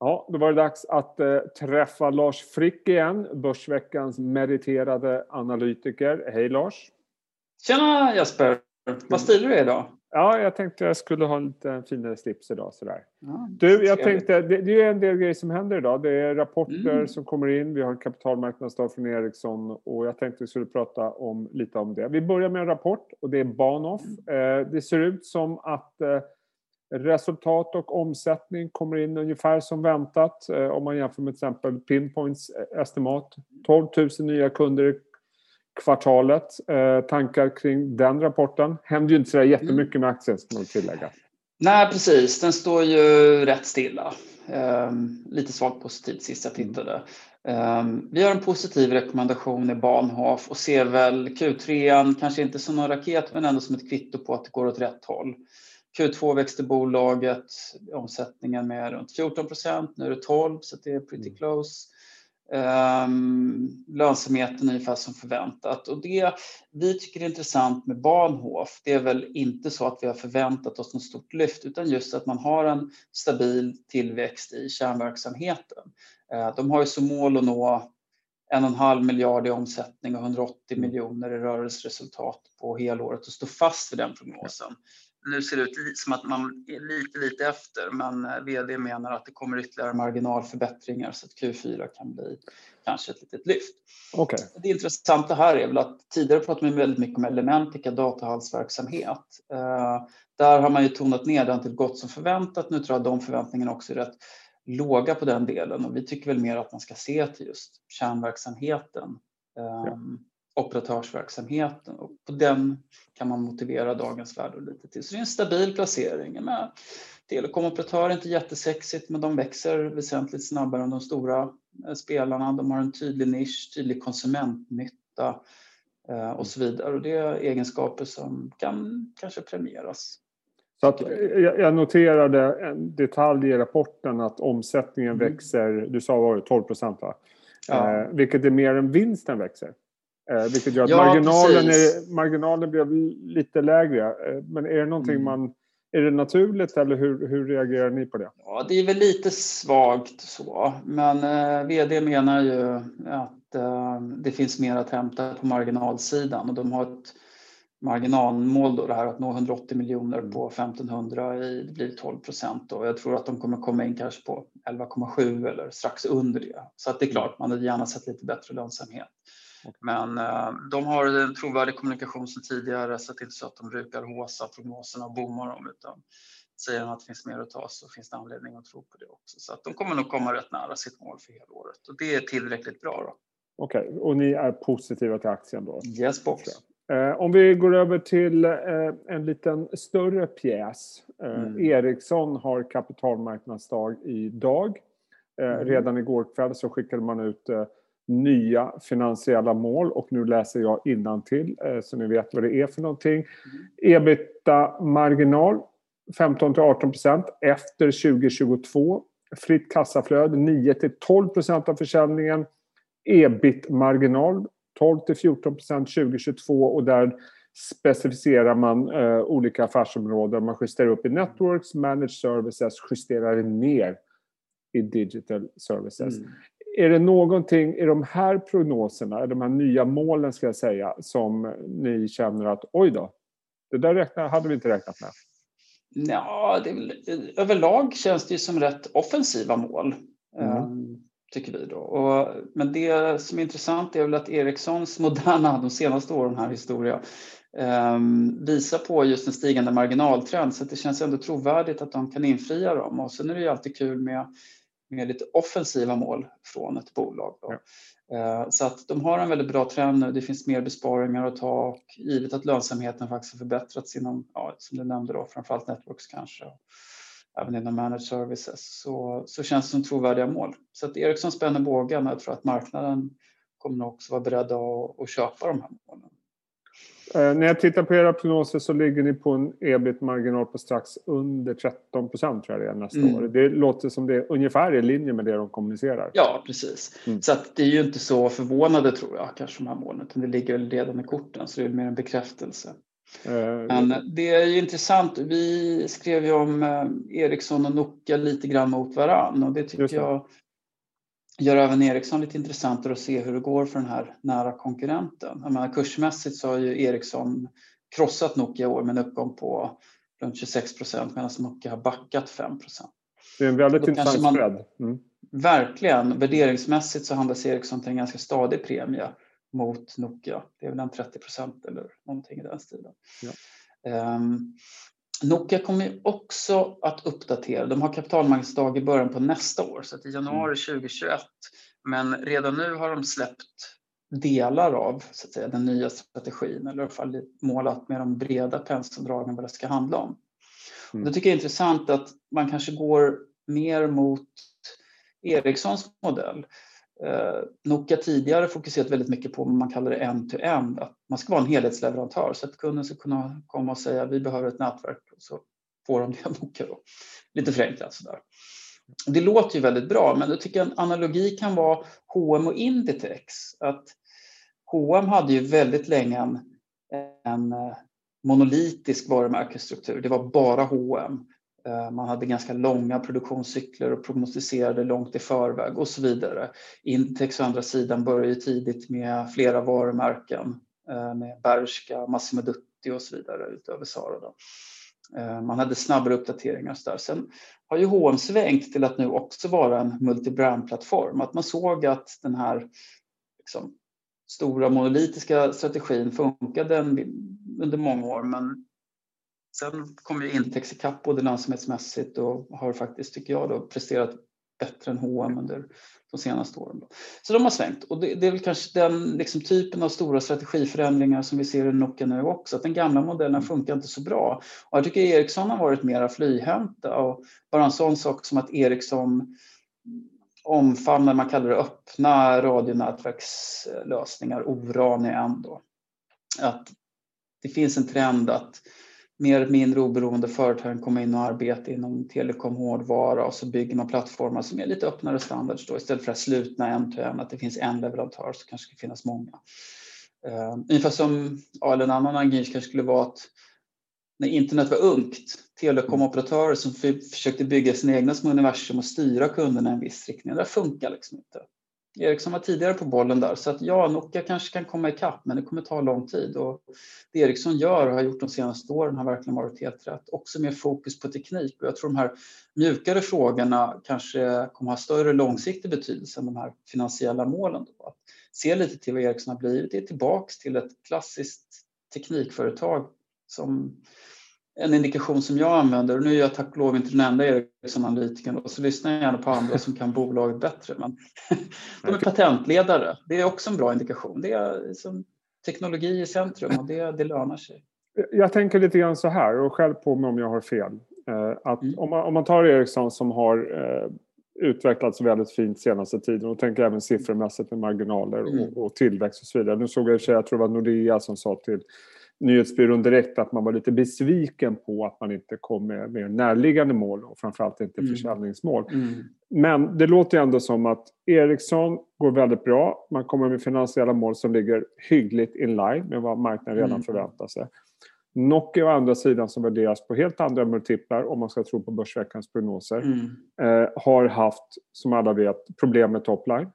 Ja, då var det dags att eh, träffa Lars Frick igen, Börsveckans meriterade analytiker. Hej Lars! Tjena Jesper! Vad stilig du är idag. Ja, jag tänkte jag skulle ha en lite finare slips idag. Sådär. Ja, du, jag tänkte, det, det, är en del grejer som händer idag. Det är rapporter mm. som kommer in. Vi har en kapitalmarknadsdag från Ericsson och jag tänkte vi skulle prata om, lite om det. Vi börjar med en rapport och det är Bahnhof. Mm. Eh, det ser ut som att eh, Resultat och omsättning kommer in ungefär som väntat eh, om man jämför med till exempel Pinpoints eh, estimat. 12 000 nya kunder i kvartalet. Eh, tankar kring den rapporten? Händer ju inte så jättemycket med aktien ska man tillägga. Nej precis, den står ju rätt stilla. Um, lite svagt positivt sist jag tittade. Um, vi har en positiv rekommendation i Bahnhof och ser väl Q3 kanske inte som någon raket men ändå som ett kvitto på att det går åt rätt håll. Q2 växte bolaget omsättningen med runt 14 procent, nu är det 12 så det är pretty mm. close. Um, lönsamheten ungefär som förväntat och det vi tycker är intressant med Bahnhof det är väl inte så att vi har förväntat oss något stort lyft utan just att man har en stabil tillväxt i kärnverksamheten. Uh, de har ju som mål att nå en och en halv miljard i omsättning och 180 mm. miljoner i rörelseresultat på helåret och stå fast vid den prognosen nu ser det ut som att man är lite, lite efter, men eh, VD menar att det kommer ytterligare marginalförbättringar så att Q4 kan bli kanske ett litet lyft. Okay. Det intressanta här är väl att tidigare pratade man väldigt mycket om Elementica datahallsverksamhet. Eh, där har man ju tonat ner den till gott som förväntat. Nu tror jag att de förväntningarna också är rätt låga på den delen och vi tycker väl mer att man ska se till just kärnverksamheten. Ja. Operatörsverksamheten och på den kan man motivera dagens värde lite till. Så det är en stabil placering. Med telekomoperatörer är inte jättesexigt men de växer väsentligt snabbare än de stora eh, spelarna. De har en tydlig nisch, tydlig konsumentnytta eh, och så vidare. Och det är egenskaper som kan kanske premieras. Så att, eh, jag noterade en detalj i rapporten att omsättningen mm. växer, du sa var det 12 procent va? Ja. Eh, vilket är mer än vinsten växer. Eh, vilket gör att ja, marginalen, är, marginalen blev lite lägre. Eh, men är det någonting mm. man... Är det naturligt eller hur, hur reagerar ni på det? Ja, det är väl lite svagt så. Men eh, VD menar ju att eh, det finns mer att hämta på marginalsidan och de har ett marginalmål då det här att nå 180 miljoner på 1500 i, det blir 12 procent och jag tror att de kommer komma in kanske på 11,7 eller strax under det. Så att det är klart, man hade gärna sett lite bättre lönsamhet. Men eh, de har en trovärdig kommunikation som tidigare så till så att de brukar håsa prognoserna och bommar dem utan säger de att det finns mer att ta så finns det anledning att tro på det också. Så att de kommer nog komma rätt nära sitt mål för hela året och det är tillräckligt bra. Då. Okej, okay. och ni är positiva till aktien då? Yes box. Eh, om vi går över till eh, en liten större pjäs. Mm. Ericsson har kapitalmarknadsdag idag. Mm. Redan igår kväll så skickade man ut nya finansiella mål och nu läser jag till eh, så ni vet vad det är för någonting. Ebita-marginal 15 18% efter 2022. Fritt kassaflöde 9 12% av försäljningen. Ebit-marginal 12 14% 2022 och där specificerar man eh, olika affärsområden. Man justerar upp i networks, managed services, justerar ner i digital services. Mm är det någonting i de här prognoserna, de här nya målen ska jag säga, som ni känner att oj då, det där hade vi inte räknat med? Ja, väl, överlag känns det ju som rätt offensiva mål. Mm. Um, tycker vi då. Och, men det som är intressant är väl att Ericssons moderna, de senaste åren här historia, um, visar på just en stigande marginaltrend så det känns ändå trovärdigt att de kan infria dem. Och sen är det ju alltid kul med med lite offensiva mål från ett bolag. Ja. Eh, så att de har en väldigt bra trend nu. Det finns mer besparingar att ta och givet att lönsamheten faktiskt har förbättrats inom, ja, som du nämnde då, framförallt Networks kanske, även inom managed services, så, så känns det som trovärdiga mål. Så att Ericsson spänner bågen och jag tror att marknaden kommer också vara beredda att, att köpa de här målen. Eh, när jag tittar på era prognoser så ligger ni på en ebit-marginal på strax under 13 procent tror jag det är nästa mm. år. Det låter som det är ungefär i linje med det de kommunicerar. Ja, precis. Mm. Så att det är ju inte så förvånande tror jag, kanske de här målen, utan det ligger väl redan i korten så det är mer en bekräftelse. Men det är ju intressant. Vi skrev ju om Ericsson och Nokia lite grann mot varann och det tycker jag gör även Ericsson lite intressantare att se hur det går för den här nära konkurrenten. Jag menar, kursmässigt så har ju Ericsson krossat Nokia i år med en uppgång på runt 26 procent medan Nokia har backat 5 procent. Det är en väldigt intressant man, spread. Mm. Verkligen. Värderingsmässigt så handlas Ericsson till en ganska stadig premie mot Nokia. Det är väl en 30 procent eller någonting i den stilen. Ja. Um, Nokia kommer också att uppdatera. De har kapitalmarknadsdag i början på nästa år, så i januari 2021. Mm. Men redan nu har de släppt delar av så att säga, den nya strategin, eller i alla fall målat med de breda penseldragen vad det ska handla om. Mm. Det tycker jag är intressant att man kanske går mer mot Ericssons modell. Eh, Nokia tidigare fokuserat väldigt mycket på vad man kallar det end-to-end, att man ska vara en helhetsleverantör så att kunden ska kunna komma och säga vi behöver ett nätverk och så får de det av Nokia. Då. Lite förenklat sådär. Det låter ju väldigt bra, men jag tycker en analogi kan vara H&M och Inditex. Att H&M hade ju väldigt länge en, en eh, monolitisk varumärkesstruktur. Det var bara H&M. Eh, man hade ganska långa produktionscykler och prognostiserade långt i förväg och så vidare. Intex å andra sidan började tidigt med flera varumärken eh, med Bershka, Massimo Dutti och så vidare utöver Zara. Då. Eh, man hade snabbare uppdateringar. och Så där. Sen har ju H&M svängt till att nu också vara en multibrand-plattform. Att man såg att den här liksom, stora monolitiska strategin funkade under många år men Sen kom ju Intex ikapp både lönsamhetsmässigt och har faktiskt, tycker jag, då, presterat bättre än H&M under de senaste åren. Då. Så de har svängt och det, det är väl kanske den liksom, typen av stora strategiförändringar som vi ser i Nokia nu också, att den gamla modellen funkar inte så bra. Och jag tycker Ericsson har varit mera flyhänta och bara en sån sak som att Ericsson omfamnar, man kallar det öppna radionätverkslösningar, ORAN är ändå. Att det finns en trend att mer eller mindre oberoende företag kommer in och arbetar inom telekom, hårdvara och så bygger man plattformar som är lite öppnare standards då istället för att slutna en till en, att det finns en leverantör så kanske det finnas många. Uh, ungefär som, ja, eller en annan analogi kanske skulle vara att när internet var ungt, telekomoperatörer som försökte bygga sina egna små universum och styra kunderna i en viss riktning, det funkar liksom inte. Ericsson var tidigare på bollen där så att ja, Nokia kanske kan komma ikapp men det kommer ta lång tid och det Ericsson gör och har gjort de senaste åren har verkligen varit helt rätt. Också med fokus på teknik och jag tror de här mjukare frågorna kanske kommer ha större långsiktig betydelse än de här finansiella målen. Då. Att se lite till vad Ericsson har blivit, det är tillbaks till ett klassiskt teknikföretag som en indikation som jag använder, och nu är jag tack och lov inte den enda Ericsson-analytikern, så lyssnar jag gärna på andra som kan bolaget bättre. Men de är patentledare, det är också en bra indikation. Det är liksom teknologi i centrum och det, det lönar sig. Jag tänker lite grann så här, och själv på mig om jag har fel. Eh, att mm. om, man, om man tar Ericsson som har eh, utvecklats väldigt fint senaste tiden och tänker även siffrormässigt med marginaler och, mm. och tillväxt och så vidare. Nu såg jag i och för sig, jag tror det var Nordea som sa till nyhetsbyrån direkt att man var lite besviken på att man inte kom med mer närliggande mål och framförallt inte mm. försäljningsmål. Mm. Men det låter ändå som att Ericsson går väldigt bra. Man kommer med finansiella mål som ligger hyggligt in line med vad marknaden redan mm. förväntar sig. Nokia å andra sidan som värderas på helt andra multiplar om man ska tro på Börsveckans prognoser mm. eh, har haft, som alla vet, problem med topline.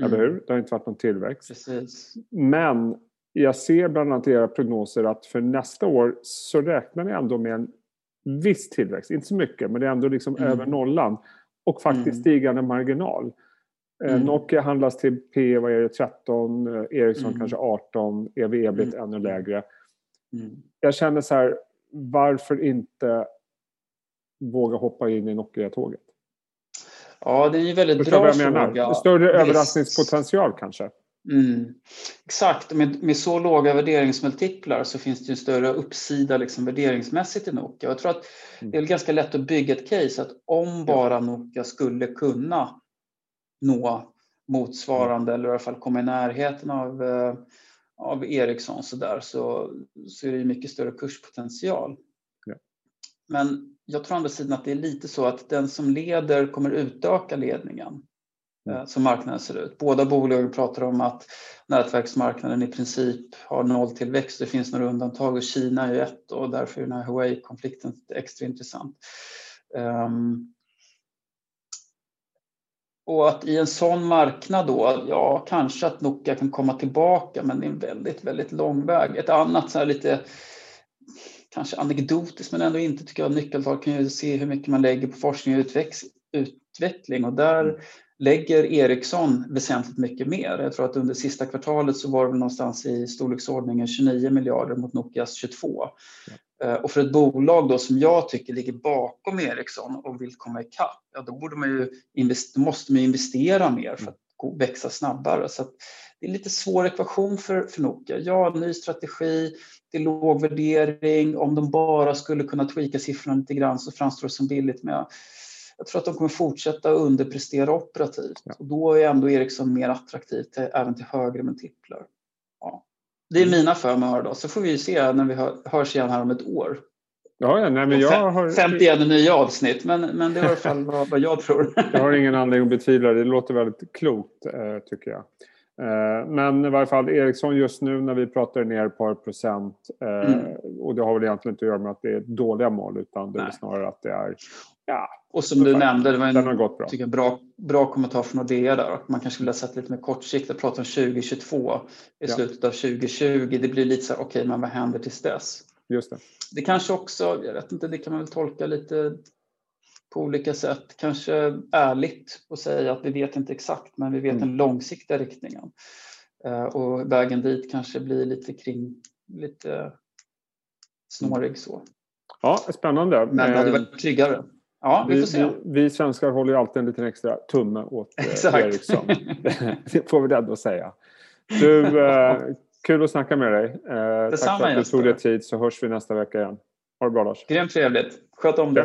Mm. Eller hur? Det har inte varit någon tillväxt. Precis. Men jag ser bland annat i era prognoser att för nästa år så räknar ni ändå med en viss tillväxt. Inte så mycket, men det är ändå liksom mm. över nollan. Och faktiskt mm. stigande marginal. Eh, mm. Nokia handlas till P, vad är det, 13, eh, Ericsson mm. kanske 18, ev ebit mm. ännu lägre. Mm. Jag känner så här, varför inte våga hoppa in i Nokia-tåget? Ja, det är ju väldigt Förstår bra fråga. Större Visst. överraskningspotential kanske? Mm. Exakt, med, med så låga värderingsmultiplar så finns det en större uppsida liksom värderingsmässigt i Nokia. Jag tror att mm. det är ganska lätt att bygga ett case att om bara Nokia skulle kunna nå motsvarande mm. eller i alla fall komma i närheten av, eh, av Ericsson så, där, så, så är det mycket större kurspotential. Ja. Men jag tror å andra sidan att det är lite så att den som leder kommer utöka ledningen. Eh, som marknaden ser ut. Båda bolagen pratar om att nätverksmarknaden i princip har nolltillväxt. Det finns några undantag och Kina är ju ett och därför är den här Huawei-konflikten extra intressant. Um, och att i en sån marknad då, ja kanske att Nokia kan komma tillbaka men det är en väldigt, väldigt lång väg. Ett annat så här lite kanske anekdotiskt men ändå inte tycker jag nyckeltal kan ju se hur mycket man lägger på forskning och utveckling och där. Mm lägger Ericsson väsentligt mycket mer. Jag tror att under sista kvartalet så var det någonstans i storleksordningen 29 miljarder mot Nokias 22. Mm. Och för ett bolag då som jag tycker ligger bakom Ericsson och vill komma ikapp, ja då, borde man ju måste man investera mer för att växa snabbare. Så det är en lite svår ekvation för, för Nokia. Ja, ny strategi, det är låg värdering. Om de bara skulle kunna tweaka siffrorna lite grann så framstår det som billigt. Men jag, jag tror att de kommer fortsätta underprestera operativt. Ja. Och då är ändå Ericsson mer attraktivt även till högre multiplar. Ja. Det är mina förmör då, så får vi se när vi hör, hörs igen här om ett år. Ja, ja, nej, men jag har... 51 nya avsnitt, men, men det är i alla fall vad, vad jag tror. jag har ingen anledning att betvivla det. Det låter väldigt klokt, eh, tycker jag. Eh, men i varje fall Ericsson just nu när vi pratar ner ett par procent eh, mm. och det har väl egentligen inte att göra med att det är dåliga mål utan det är snarare att det är Ja, och som du nämnde, det var en gått bra. Tycker bra, bra kommentar från Nordea där. Man kanske vill ha sett lite mer kortsiktigt, prata om 2022 i ja. slutet av 2020. Det blir lite så här, okej, okay, men vad händer tills dess? Just det. Det kanske också, jag vet inte, det kan man väl tolka lite på olika sätt. Kanske ärligt och säga att vi vet inte exakt, men vi vet mm. den långsiktiga riktningen. Uh, och vägen dit kanske blir lite kring, lite snårig så. Ja, spännande. Men det hade varit tryggare. Ja, vi, får se. Vi, vi, svenskar håller ju alltid en liten extra tumme åt eh, Ericsson. det får vi ändå säga. Du, eh, kul att snacka med dig. Eh, tack för att du tog dig tid så hörs vi nästa vecka igen. Ha det bra Lars. Grymt trevligt. Sköt om dig.